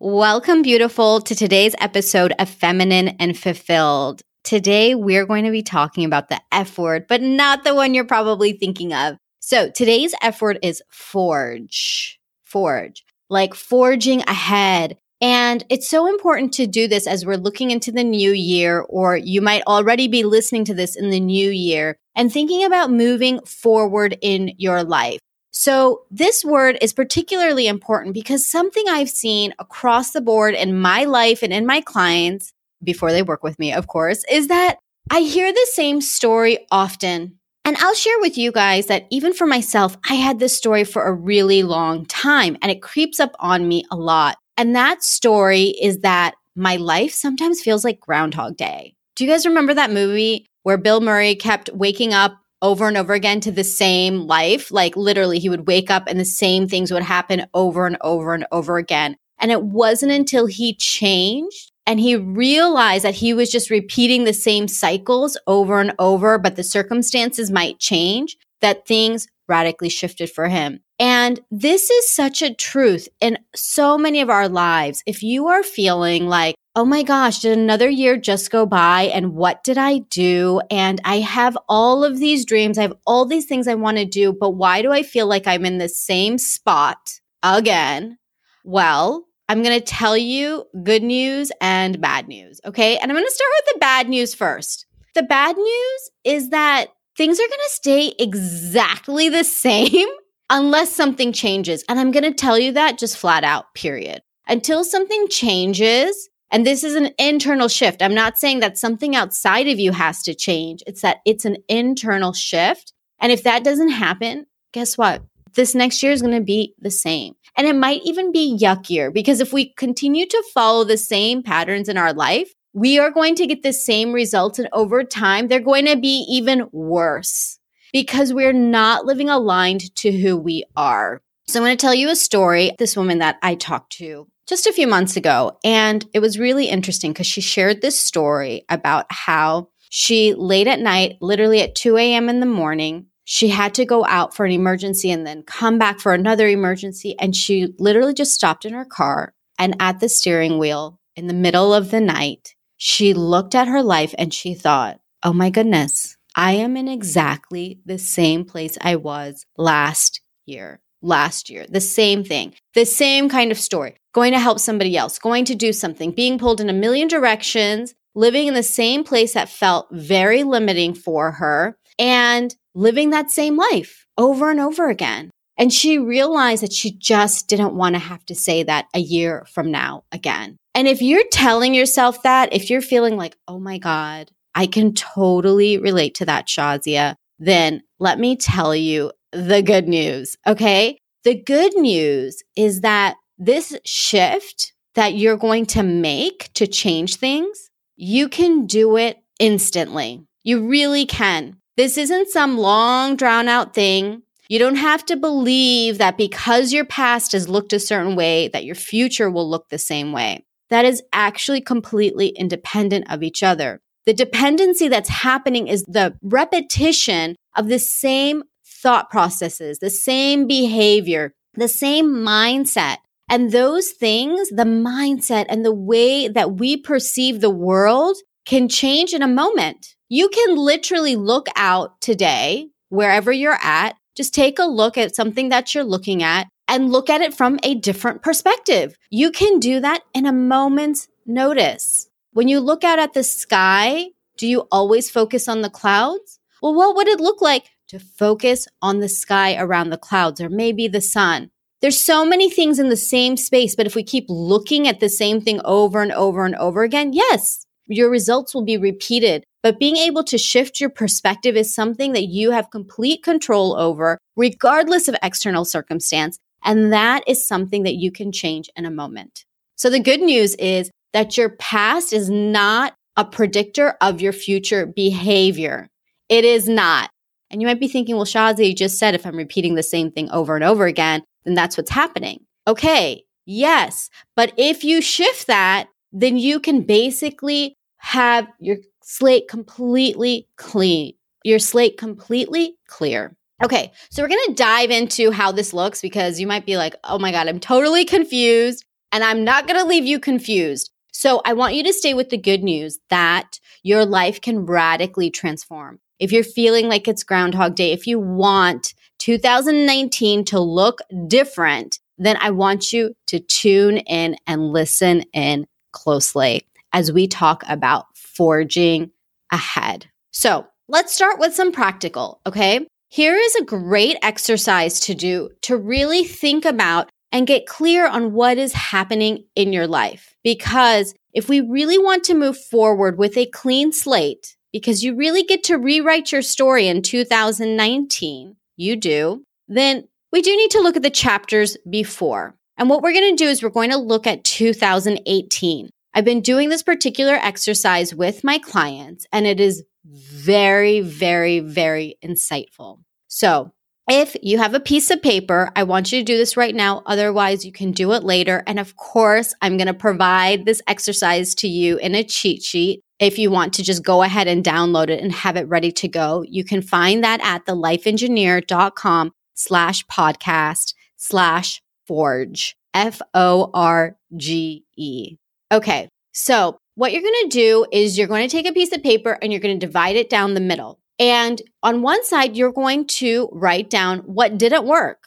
Welcome, beautiful, to today's episode of Feminine and Fulfilled. Today, we're going to be talking about the F word, but not the one you're probably thinking of. So, today's F word is forge. Forge, like forging ahead. And it's so important to do this as we're looking into the new year, or you might already be listening to this in the new year and thinking about moving forward in your life. So, this word is particularly important because something I've seen across the board in my life and in my clients before they work with me, of course, is that I hear the same story often. And I'll share with you guys that even for myself, I had this story for a really long time and it creeps up on me a lot. And that story is that my life sometimes feels like Groundhog Day. Do you guys remember that movie where Bill Murray kept waking up over and over again to the same life. Like literally, he would wake up and the same things would happen over and over and over again. And it wasn't until he changed and he realized that he was just repeating the same cycles over and over, but the circumstances might change that things radically shifted for him. And this is such a truth in so many of our lives. If you are feeling like, oh my gosh, did another year just go by? And what did I do? And I have all of these dreams. I have all these things I want to do, but why do I feel like I'm in the same spot again? Well, I'm going to tell you good news and bad news. Okay. And I'm going to start with the bad news first. The bad news is that things are going to stay exactly the same unless something changes. And I'm going to tell you that just flat out, period. Until something changes, and this is an internal shift. I'm not saying that something outside of you has to change. It's that it's an internal shift. And if that doesn't happen, guess what? This next year is going to be the same. And it might even be yuckier because if we continue to follow the same patterns in our life, we are going to get the same results. And over time, they're going to be even worse because we're not living aligned to who we are. So I'm going to tell you a story. This woman that I talked to just a few months ago, and it was really interesting because she shared this story about how she late at night, literally at 2 a.m. in the morning, she had to go out for an emergency and then come back for another emergency. And she literally just stopped in her car and at the steering wheel in the middle of the night, she looked at her life and she thought, oh my goodness, I am in exactly the same place I was last year. Last year, the same thing, the same kind of story, going to help somebody else, going to do something, being pulled in a million directions, living in the same place that felt very limiting for her, and living that same life over and over again. And she realized that she just didn't want to have to say that a year from now again. And if you're telling yourself that, if you're feeling like, oh my God, I can totally relate to that, Shazia, then let me tell you the good news. Okay. The good news is that this shift that you're going to make to change things, you can do it instantly. You really can. This isn't some long, drawn out thing. You don't have to believe that because your past has looked a certain way, that your future will look the same way that is actually completely independent of each other. The dependency that's happening is the repetition of the same thought processes, the same behavior, the same mindset. And those things, the mindset and the way that we perceive the world can change in a moment. You can literally look out today, wherever you're at, just take a look at something that you're looking at and look at it from a different perspective. You can do that in a moment's notice. When you look out at the sky, do you always focus on the clouds? Well, what would it look like to focus on the sky around the clouds or maybe the sun? There's so many things in the same space, but if we keep looking at the same thing over and over and over again, yes, your results will be repeated. But being able to shift your perspective is something that you have complete control over, regardless of external circumstance. And that is something that you can change in a moment. So the good news is that your past is not a predictor of your future behavior. It is not. And you might be thinking, well, Shazia, just said if I'm repeating the same thing over and over again, then that's what's happening. Okay, yes. But if you shift that, then you can basically have your slate completely clean, your slate completely clear. Okay, so we're going to dive into how this looks because you might be like, oh my God, I'm totally confused. And I'm not going to leave you confused. So I want you to stay with the good news that your life can radically transform. If you're feeling like it's Groundhog Day, if you want 2019 to look different, then I want you to tune in and listen in closely as we talk about forging ahead. So let's start with some practical, okay? Here is a great exercise to do to really think about and get clear on what is happening in your life. Because if we really want to move forward with a clean slate, because you really get to rewrite your story in 2019, you do, then we do need to look at the chapters before. And what we're going to do is we're going to look at 2018. I've been doing this particular exercise with my clients, and it is very, very, very insightful. So, if you have a piece of paper, I want you to do this right now. Otherwise, you can do it later. And of course, I'm going to provide this exercise to you in a cheat sheet. If you want to just go ahead and download it and have it ready to go, you can find that at thelifeengineer.com slash podcast slash forge, F O R G E. Okay. So what you're going to do is you're going to take a piece of paper and you're going to divide it down the middle. And on one side, you're going to write down what didn't work.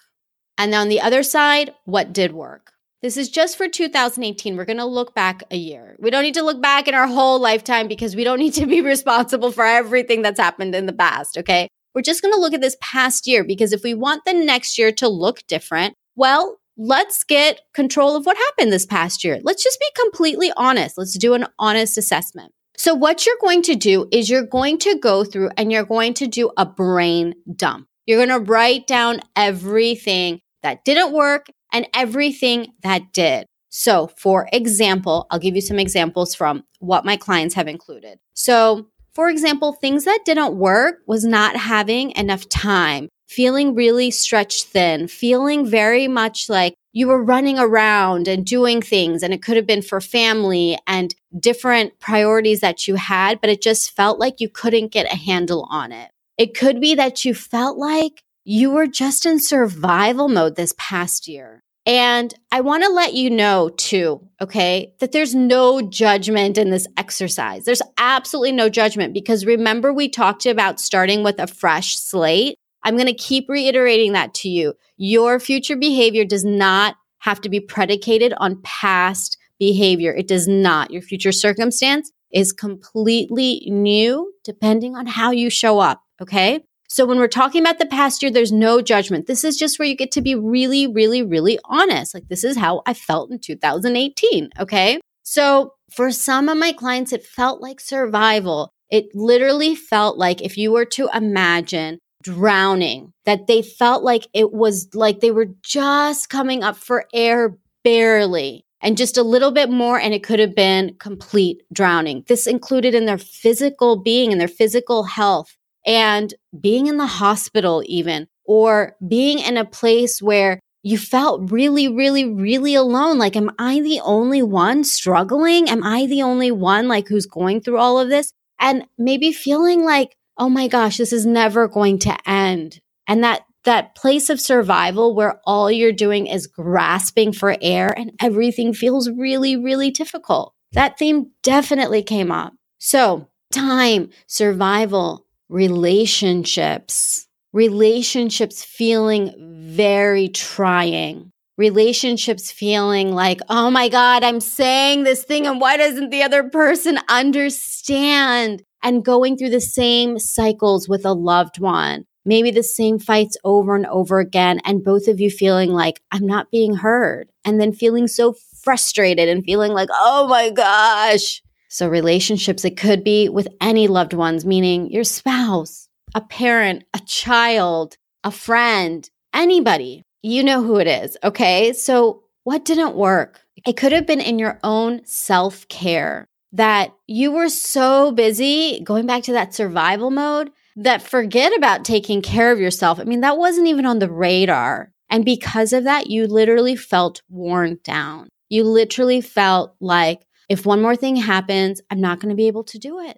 And then on the other side, what did work. This is just for 2018. We're going to look back a year. We don't need to look back in our whole lifetime because we don't need to be responsible for everything that's happened in the past. Okay. We're just going to look at this past year because if we want the next year to look different, well, let's get control of what happened this past year. Let's just be completely honest. Let's do an honest assessment. So, what you're going to do is you're going to go through and you're going to do a brain dump. You're going to write down everything that didn't work and everything that did. So, for example, I'll give you some examples from what my clients have included. So, for example, things that didn't work was not having enough time, feeling really stretched thin, feeling very much like you were running around and doing things, and it could have been for family and different priorities that you had, but it just felt like you couldn't get a handle on it. It could be that you felt like you were just in survival mode this past year. And I want to let you know too, okay, that there's no judgment in this exercise. There's absolutely no judgment because remember, we talked about starting with a fresh slate. I'm going to keep reiterating that to you. Your future behavior does not have to be predicated on past behavior. It does not. Your future circumstance is completely new depending on how you show up. Okay. So when we're talking about the past year, there's no judgment. This is just where you get to be really, really, really honest. Like, this is how I felt in 2018. Okay. So for some of my clients, it felt like survival. It literally felt like if you were to imagine drowning, that they felt like it was like they were just coming up for air barely and just a little bit more, and it could have been complete drowning. This included in their physical being and their physical health and being in the hospital, even, or being in a place where you felt really, really, really alone. Like, am I the only one struggling? Am I the only one like who's going through all of this? And maybe feeling like, oh my gosh, this is never going to end. And that that place of survival where all you're doing is grasping for air and everything feels really, really difficult. That theme definitely came up. So, time, survival, relationships, relationships feeling very trying, relationships feeling like, oh my God, I'm saying this thing and why doesn't the other person understand? And going through the same cycles with a loved one, maybe the same fights over and over again, and both of you feeling like, I'm not being heard, and then feeling so frustrated and feeling like, oh my gosh, so, relationships, it could be with any loved ones, meaning your spouse, a parent, a child, a friend, anybody. You know who it is. Okay. So, what didn't work? It could have been in your own self care that you were so busy going back to that survival mode that forget about taking care of yourself. I mean, that wasn't even on the radar. And because of that, you literally felt worn down. You literally felt like if one more thing happens, I'm not going to be able to do it.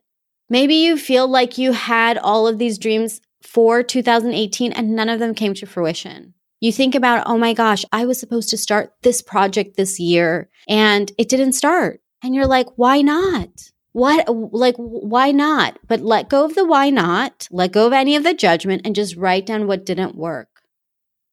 Maybe you feel like you had all of these dreams for 2018 and none of them came to fruition. You think about, oh my gosh, I was supposed to start this project this year and it didn't start. And you're like, why not? What, like, why not? But let go of the why not, let go of any of the judgment and just write down what didn't work.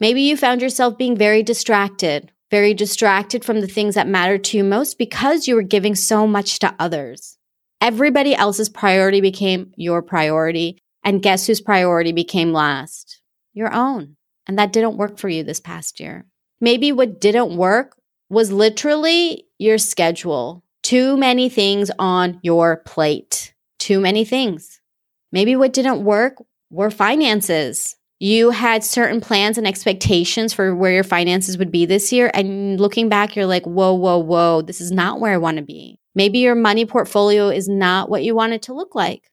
Maybe you found yourself being very distracted, very distracted from the things that matter to you most because you were giving so much to others. Everybody else's priority became your priority. And guess whose priority became last? Your own. And that didn't work for you this past year. Maybe what didn't work was literally your schedule. Too many things on your plate. Too many things. Maybe what didn't work were finances. You had certain plans and expectations for where your finances would be this year. And looking back, you're like, whoa, whoa, whoa, this is not where I want to be. Maybe your money portfolio is not what you want it to look like.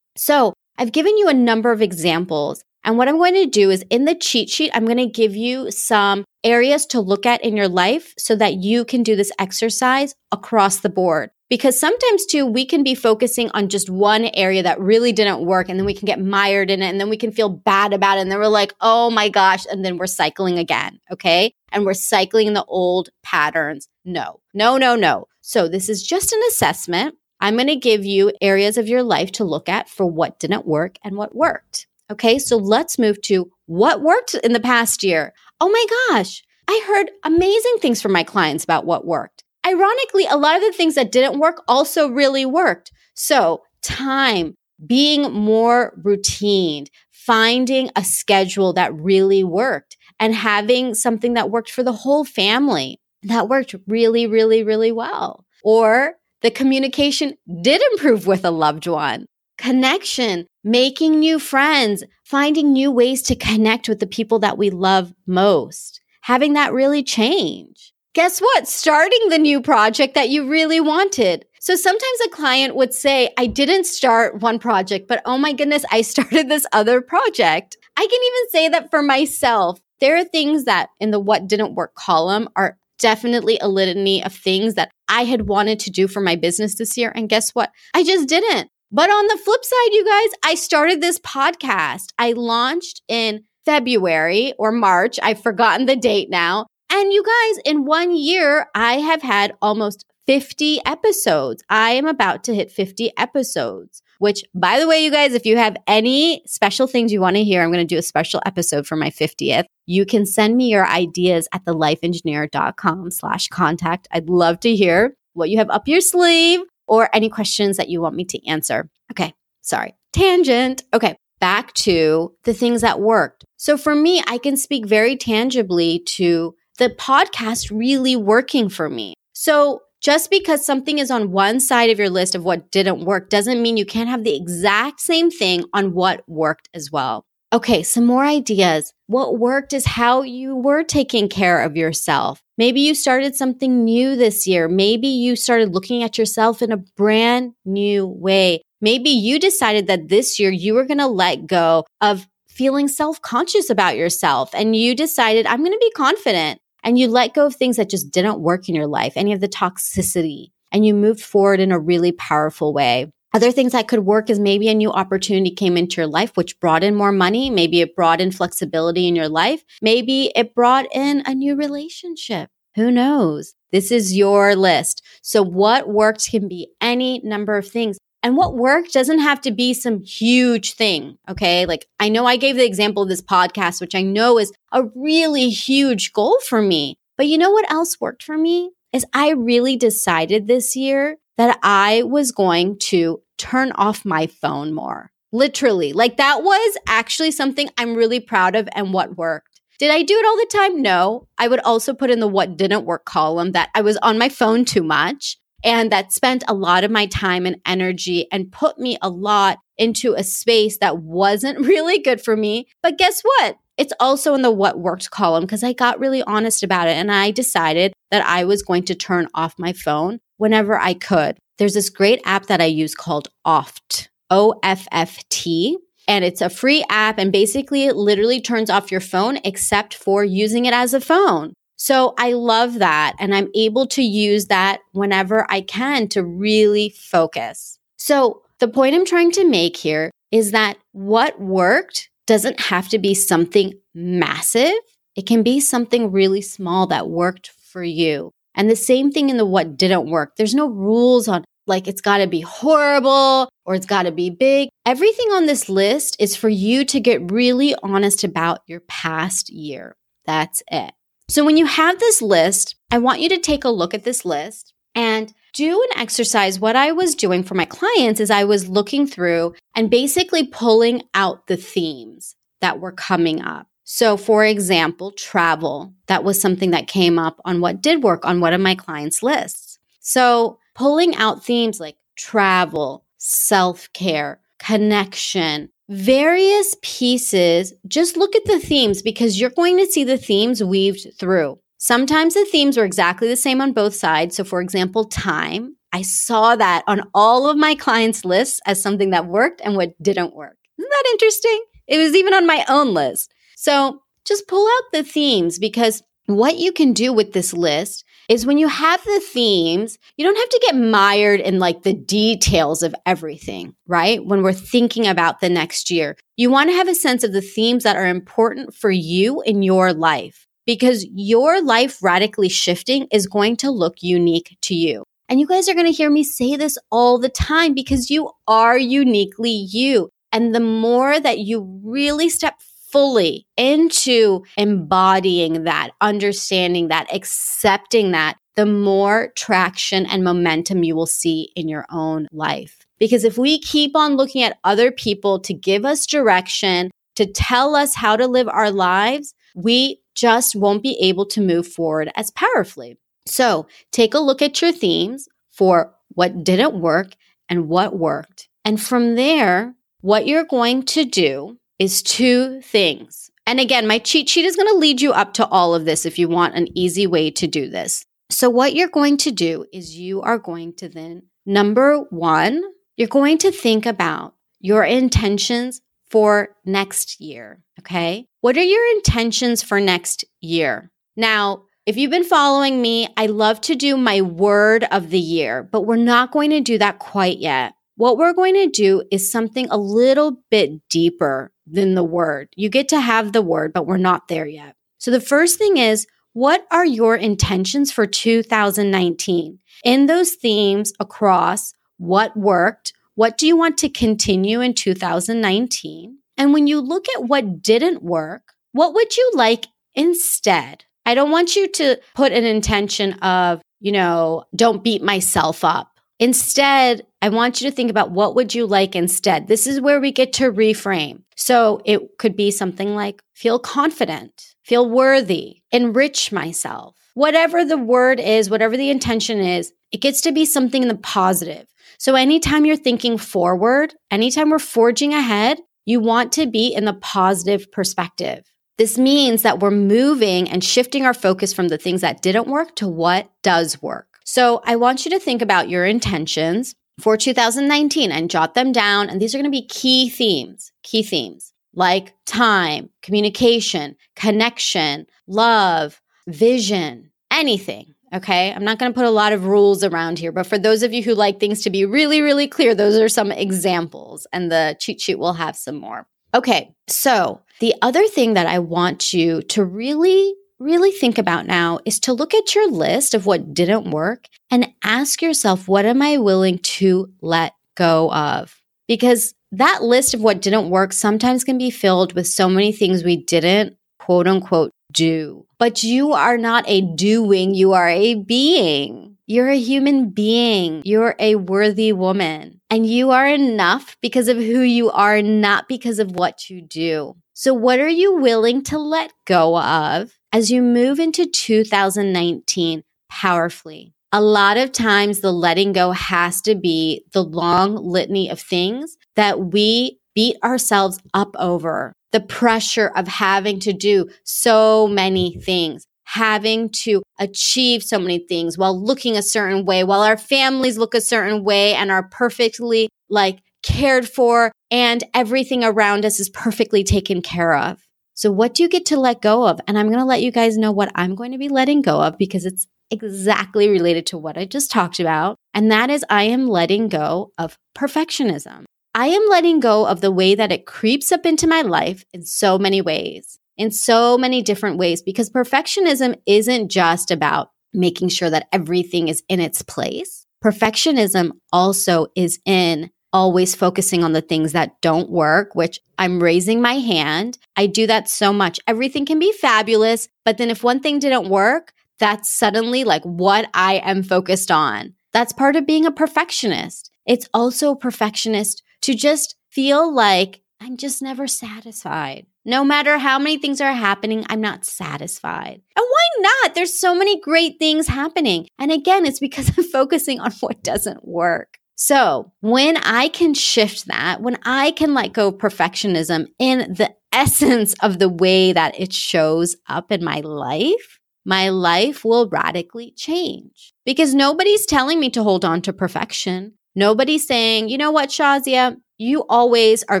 So I've given you a number of examples. And what I'm going to do is in the cheat sheet, I'm going to give you some areas to look at in your life so that you can do this exercise across the board. Because sometimes too, we can be focusing on just one area that really didn't work and then we can get mired in it and then we can feel bad about it. And then we're like, oh my gosh. And then we're cycling again. Okay. And we're cycling the old patterns. No, no, no, no. So this is just an assessment. I'm going to give you areas of your life to look at for what didn't work and what worked. Okay, so let's move to what worked in the past year. Oh my gosh, I heard amazing things from my clients about what worked. Ironically, a lot of the things that didn't work also really worked. So, time, being more routine, finding a schedule that really worked, and having something that worked for the whole family that worked really, really, really well. Or the communication did improve with a loved one. Connection, making new friends, finding new ways to connect with the people that we love most, having that really change. Guess what? Starting the new project that you really wanted. So sometimes a client would say, I didn't start one project, but oh my goodness, I started this other project. I can even say that for myself. There are things that in the what didn't work column are definitely a litany of things that I had wanted to do for my business this year. And guess what? I just didn't. But on the flip side, you guys, I started this podcast. I launched in February or March. I've forgotten the date now. And you guys, in one year, I have had almost 50 episodes. I am about to hit 50 episodes which by the way, you guys, if you have any special things you want to hear, I'm going to do a special episode for my 50th. You can send me your ideas at thelifeengineer.com slash contact. I'd love to hear what you have up your sleeve or any questions that you want me to answer. Okay. Sorry. Tangent. Okay. Back to the things that worked. So for me, I can speak very tangibly to the podcast really working for me. So just because something is on one side of your list of what didn't work doesn't mean you can't have the exact same thing on what worked as well. Okay, some more ideas. What worked is how you were taking care of yourself. Maybe you started something new this year. Maybe you started looking at yourself in a brand new way. Maybe you decided that this year you were going to let go of feeling self conscious about yourself and you decided, I'm going to be confident and you let go of things that just didn't work in your life, any of the toxicity, and you moved forward in a really powerful way. Other things that could work is maybe a new opportunity came into your life, which brought in more money. Maybe it brought in flexibility in your life. Maybe it brought in a new relationship. Who knows? This is your list. So what worked can be any number of things. And what worked doesn't have to be some huge thing. Okay. Like I know I gave the example of this podcast, which I know is a really huge goal for me. But you know what else worked for me? Is I really decided this year that I was going to turn off my phone more. Literally. Like that was actually something I'm really proud of and what worked. Did I do it all the time? No. I would also put in the what didn't work column that I was on my phone too much and that spent a lot of my time and energy and put me a lot into a space that wasn't really good for me. But guess what? It's also in the what worked column because I got really honest about it and I decided that I was going to turn off my phone whenever I could. There's this great app that I use called OFT, O F F T. And it's a free app and basically it literally turns off your phone except for using it as a phone. So I love that. And I'm able to use that whenever I can to really focus. So the point I'm trying to make here is that what worked doesn't have to be something massive. It can be something really small that worked for you. And the same thing in the what didn't work. There's no rules on like it's got to be horrible or it's got to be big. Everything on this list is for you to get really honest about your past year. That's it. So when you have this list, I want you to take a look at this list and do an exercise. What I was doing for my clients is I was looking through and basically pulling out the themes that were coming up. So, for example, travel, that was something that came up on what did work on one of my clients' lists. So, pulling out themes like travel, self care, connection, various pieces, just look at the themes because you're going to see the themes weaved through. Sometimes the themes were exactly the same on both sides. So, for example, time, I saw that on all of my clients' lists as something that worked and what didn't work. Isn't that interesting? It was even on my own list. So just pull out the themes because what you can do with this list is when you have the themes, you don't have to get mired in like the details of everything, right? When we're thinking about the next year, you want to have a sense of the themes that are important for you in your life because your life radically shifting is going to look unique to you. And you guys are going to hear me say this all the time because you are uniquely you. And the more that you really step fully into embodying that, understanding that, accepting that, the more traction and momentum you will see in your own life. Because if we keep on looking at other people to give us direction, to tell us how to live our lives, we just won't be able to move forward as powerfully. So take a look at your themes for what didn't work and what worked. And from there, what you're going to do is two things. And again, my cheat sheet is going to lead you up to all of this if you want an easy way to do this. So, what you're going to do is you are going to then, number one, you're going to think about your intentions for next year. Okay. What are your intentions for next year? Now, if you've been following me, I love to do my word of the year, but we're not going to do that quite yet. What we're going to do is something a little bit deeper than the word. You get to have the word, but we're not there yet. So the first thing is, what are your intentions for 2019? In those themes across what worked, what do you want to continue in 2019? And when you look at what didn't work, what would you like instead? I don't want you to put an intention of, you know, don't beat myself up Instead, I want you to think about what would you like instead. This is where we get to reframe. So it could be something like feel confident, feel worthy, enrich myself. Whatever the word is, whatever the intention is, it gets to be something in the positive. So anytime you're thinking forward, anytime we're forging ahead, you want to be in the positive perspective. This means that we're moving and shifting our focus from the things that didn't work to what does work. So I want you to think about your intentions for 2019 and jot them down. And these are going to be key themes, key themes like time, communication, connection, love, vision, anything. Okay. I'm not going to put a lot of rules around here, but for those of you who like things to be really, really clear, those are some examples, and the cheat sheet will have some more. Okay. So the other thing that I want you to really really think about now is to look at your list of what didn't work and ask yourself, what am I willing to let go of? Because that list of what didn't work sometimes can be filled with so many things we didn't quote unquote do. But you are not a doing, you are a being. You're a human being. You're a worthy woman. And you are enough because of who you are, not because of what you do. So, what are you willing to let go of as you move into 2019 powerfully. A lot of times the letting go has to be the long litany of things that we beat ourselves up over. The pressure of having to do so many mm-hmm. things, having to achieve so many things while looking a certain way, while our families look a certain way and are perfectly like cared for and everything around us is perfectly taken care of. So, what do you get to let go of? And I'm going to let you guys know what I'm going to be letting go of because it's exactly related to what I just talked about. And that is, I am letting go of perfectionism. I am letting go of the way that it creeps up into my life in so many ways. in so many different ways because perfectionism isn't just about making sure that everything is in its place. Perfectionism also is in always focusing on the things that don't work, which I'm raising my hand. I do that so much. Everything can be fabulous, but then if one thing didn't work, that's suddenly like what I am focused on. That's part of being a perfectionist. It's also a perfectionist to just feel like I'm just never satisfied. No matter how many things are happening, I'm not satisfied. And why not? There's so many great things happening. And again, it's because I'm focusing on what doesn't work. So when I can shift that, when I can let go of perfectionism in the essence of the way that it shows up in my life, my life will radically change because nobody's telling me to hold on to perfection. Nobody's saying, you know what, Shazia, you always are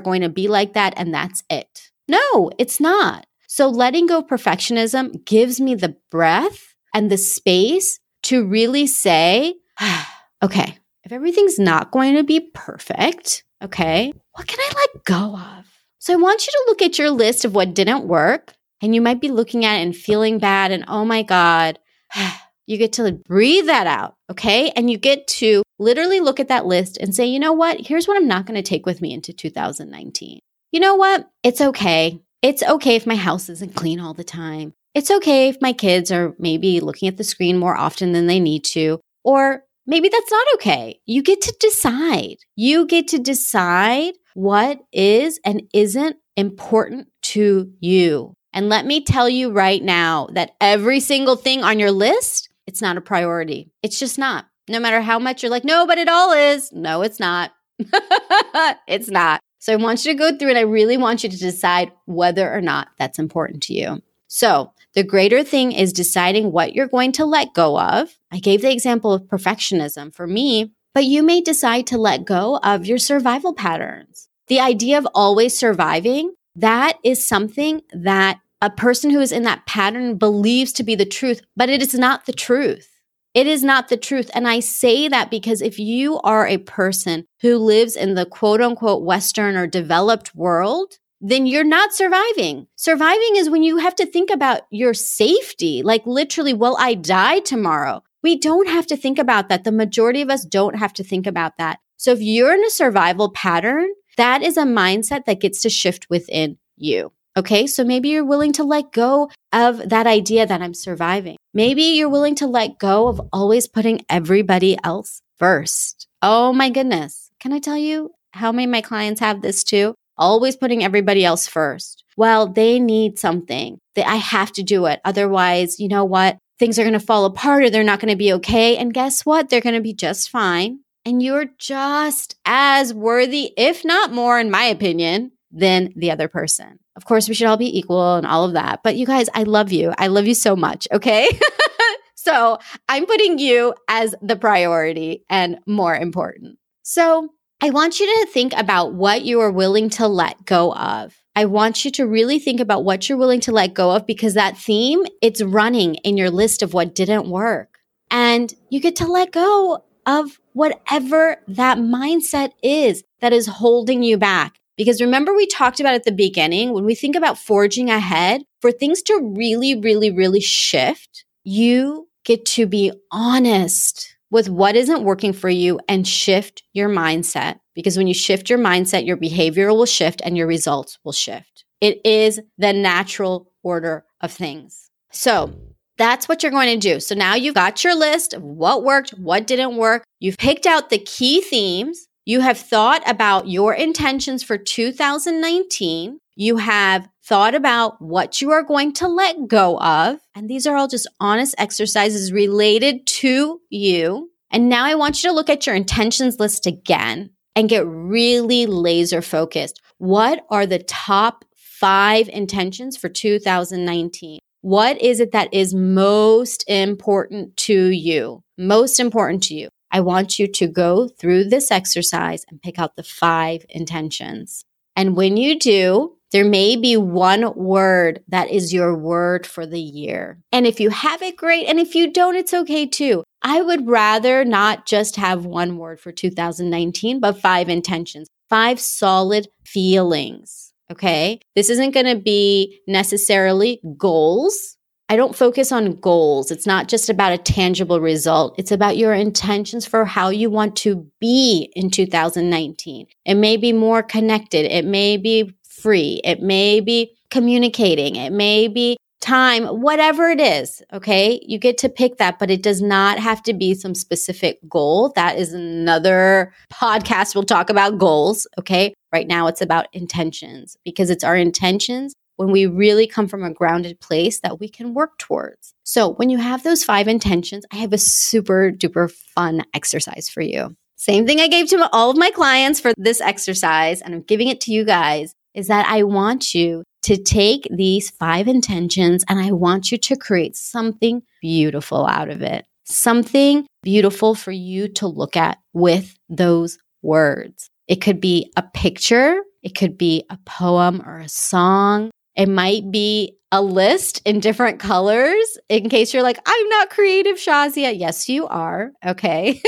going to be like that and that's it. No, it's not. So letting go perfectionism gives me the breath and the space to really say, okay, if everything's not going to be perfect, okay, what can I let go of? So I want you to look at your list of what didn't work. And you might be looking at it and feeling bad. And oh my God, you get to breathe that out. Okay. And you get to literally look at that list and say, you know what? Here's what I'm not going to take with me into 2019. You know what? It's okay. It's okay if my house isn't clean all the time. It's okay if my kids are maybe looking at the screen more often than they need to. Or maybe that's not okay. You get to decide. You get to decide what is and isn't important to you. And let me tell you right now that every single thing on your list, it's not a priority. It's just not. No matter how much you're like, no, but it all is. No, it's not. it's not. So I want you to go through it. I really want you to decide whether or not that's important to you. So the greater thing is deciding what you're going to let go of. I gave the example of perfectionism for me, but you may decide to let go of your survival patterns. The idea of always surviving, that is something that a person who is in that pattern believes to be the truth, but it is not the truth. It is not the truth. And I say that because if you are a person who lives in the quote unquote Western or developed world, then you're not surviving. Surviving is when you have to think about your safety, like literally, will I die tomorrow? We don't have to think about that. The majority of us don't have to think about that. So if you're in a survival pattern, that is a mindset that gets to shift within you. Okay. So maybe you're willing to let go of that idea that I'm surviving. Maybe you're willing to let go of always putting everybody else first. Oh my goodness. Can I tell you how many of my clients have this too? always putting everybody else first. Well, they need something that I have to do it. Otherwise, you know what? Things are going to fall apart or they're not going to be okay. And guess what? They're going to be just fine. And you're just as worthy, if not more, in my opinion, than the other person. Of course, we should all be equal and all of that. But you guys, I love you. I love you so much. Okay. so I'm putting you as the priority and more important. So I want you to think about what you are willing to let go of. I want you to really think about what you're willing to let go of because that theme, it's running in your list of what didn't work. And you get to let go of whatever that mindset is that is holding you back. Because remember, we talked about at the beginning, when we think about forging ahead, for things to really, really, really shift, you get to be honest with what isn't working for you and shift your mindset. Because when you shift your mindset, your behavior will shift and your results will shift. It is the natural order of things. So that's what you're going to do. So now you've got your list of what worked, what didn't work. You've picked out the key themes. You have thought about your intentions for 2019. You have thought about what you are going to let go of. And these are all just honest exercises related to you. And now I want you to look at your intentions list again and get really laser focused. What are the top five intentions for 2019? What is it that is most important to you? Most important to you. I want you to go through this exercise and pick out the five intentions. And when you do, there may be one word that is your word for the year. And if you have it, great. And if you don't, it's okay too. I would rather not just have one word for 2019, but five intentions, five solid feelings. Okay. This isn't going to be necessarily goals. I don't focus on goals. It's not just about a tangible result. It's about your intentions for how you want to be in 2019. It may be more connected. It may be free. It may be communicating. It may be time, whatever it is. Okay. You get to pick that, but it does not have to be some specific goal. That is another podcast. We'll talk about goals. Okay. Right now it's about intentions because it's our intentions when we really come from a grounded place that we can work towards. So when you have those five intentions, I have a super duper fun exercise for you. Same thing I gave to all of my clients for this exercise, and I'm giving it to you guys is that I want you to take these five intentions and I want you to create something beautiful out of it. Something beautiful for you to look at with those words. It could be a picture, it could be a poem or a song. It might be a list in different colors in case you're like, I'm not creative, Shazia. Yes, you are. Okay.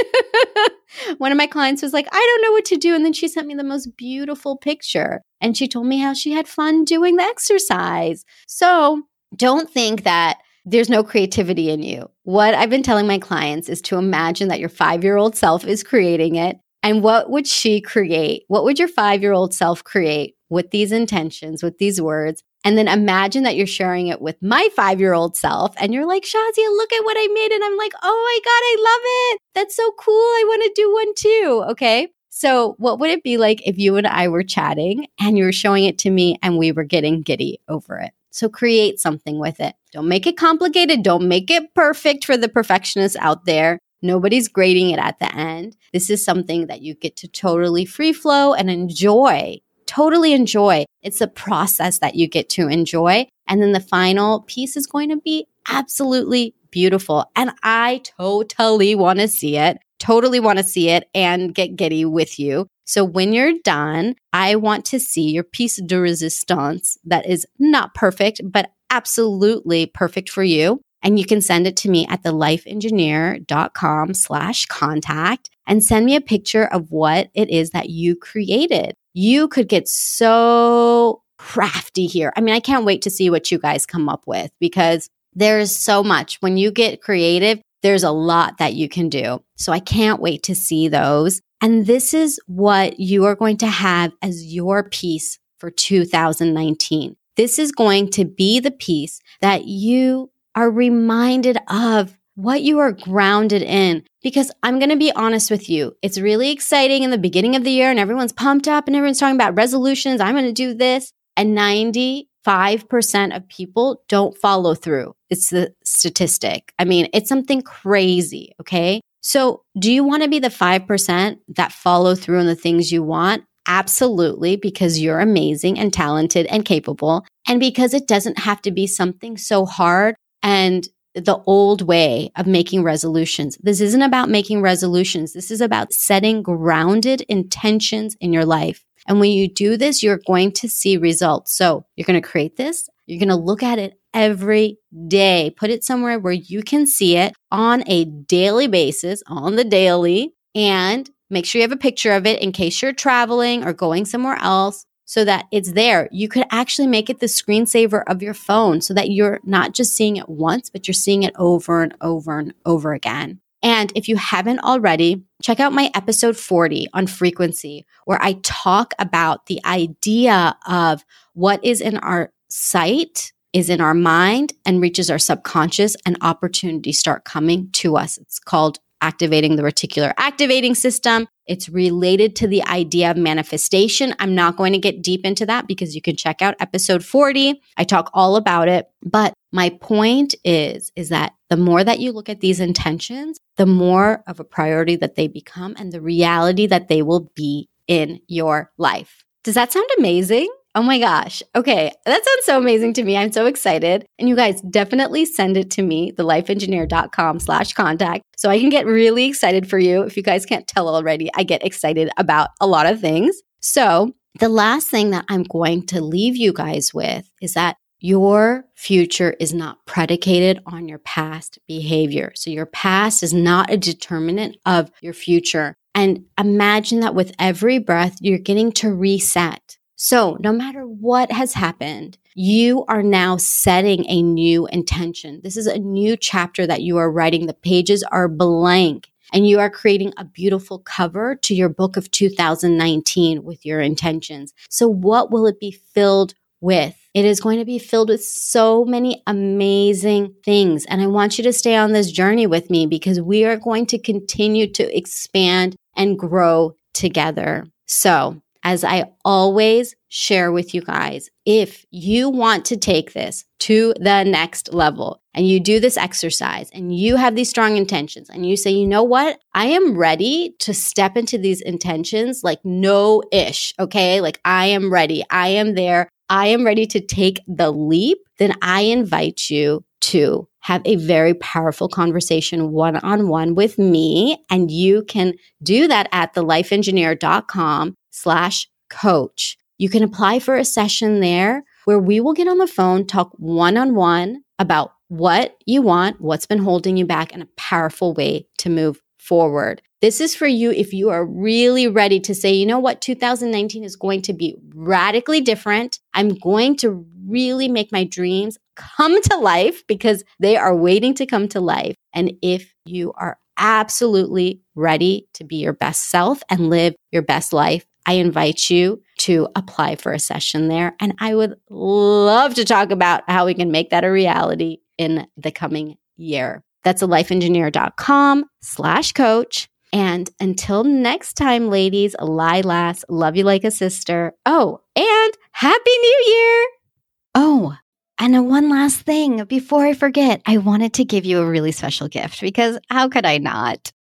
One of my clients was like, I don't know what to do. And then she sent me the most beautiful picture and she told me how she had fun doing the exercise. So don't think that there's no creativity in you. What I've been telling my clients is to imagine that your five year old self is creating it. And what would she create? What would your five year old self create with these intentions, with these words? And then imagine that you're sharing it with my five year old self and you're like, Shazia, look at what I made. And I'm like, oh my God, I love it. That's so cool. I want to do one too. Okay. So, what would it be like if you and I were chatting and you were showing it to me and we were getting giddy over it? So, create something with it. Don't make it complicated. Don't make it perfect for the perfectionists out there. Nobody's grading it at the end. This is something that you get to totally free flow and enjoy totally enjoy. It's a process that you get to enjoy. And then the final piece is going to be absolutely beautiful. And I totally want to see it, totally want to see it and get giddy with you. So when you're done, I want to see your piece de resistance that is not perfect, but absolutely perfect for you. And you can send it to me at thelifeengineer.com slash contact and send me a picture of what it is that you created you could get so crafty here. I mean, I can't wait to see what you guys come up with because there's so much. When you get creative, there's a lot that you can do. So I can't wait to see those. And this is what you are going to have as your piece for 2019. This is going to be the piece that you are reminded of what you are grounded in. Because I'm going to be honest with you, it's really exciting in the beginning of the year and everyone's pumped up and everyone's talking about resolutions. I'm going to do this. And 95% of people don't follow through. It's the statistic. I mean, it's something crazy. Okay. So do you want to be the 5% that follow through on the things you want? Absolutely, because you're amazing and talented and capable. And because it doesn't have to be something so hard and the old way of making resolutions. This isn't about making resolutions. This is about setting grounded intentions in your life. And when you do this, you're going to see results. So you're going to create this. You're going to look at it every day. Put it somewhere where you can see it on a daily basis, on the daily, and make sure you have a picture of it in case you're traveling or going somewhere else so that it's there. You could actually make it the screensaver of your phone so that you're not just seeing it once, but you're seeing it over and over and over again. And if you haven't already, check out my episode 40 on frequency, where I talk about the idea of what is in our sight, is in our mind, and reaches our subconscious, and opportunities start coming to us. It's called activating the reticular activating system. It's related to the idea of manifestation. I'm not going to get deep into that because you can check out episode 40. I talk all about it. But my point is, is that the more that you look at these intentions, the more of a priority that they become and the reality that they will be in your life. Does that sound amazing? Oh my gosh. Okay. That sounds so amazing to me. I'm so excited. And you guys definitely send it to me, thelifeengineer.com slash contact. So I can get really excited for you. If you guys can't tell already, I get excited about a lot of things. So the last thing that I'm going to leave you guys with is that your future is not predicated on your past behavior. So your past is not a determinant of your future. And imagine that with every breath, you're getting to reset So no matter what has happened, you are now setting a new intention. This is a new chapter that you are writing. The pages are blank and you are creating a beautiful cover to your book of 2019 with your intentions. So what will it be filled with? It is going to be filled with so many amazing things. And I want you to stay on this journey with me because we are going to continue to expand and grow together. So as I always share with you guys, if you want to take this to the next level and you do this exercise and you have these strong intentions and you say, you know what? I am ready to step into these intentions like no ish. Okay. Like I am ready. I am there. I am ready to take the leap. Then I invite you to have a very powerful conversation one on one with me. And you can do that at thelifeengineer.com slash coach. You can apply for a session there where we will get on the phone, talk one on one about what you want, what's been holding you back, and a powerful way to move forward. This is for you if you are really ready to say, you know what, 2019 is going to be radically different. I'm going to really make my dreams come to life because they are waiting to come to life. And if you are absolutely ready to be your best self and live your best life, I invite you to apply for a session there. And I would love to talk about how we can make that a reality in the coming year. That's a lifeengineer.com slash coach. And until next time, ladies, Lilas, love you like a sister. Oh, and Happy New Year. Oh, and one last thing before I forget, I wanted to give you a really special gift because how could I not?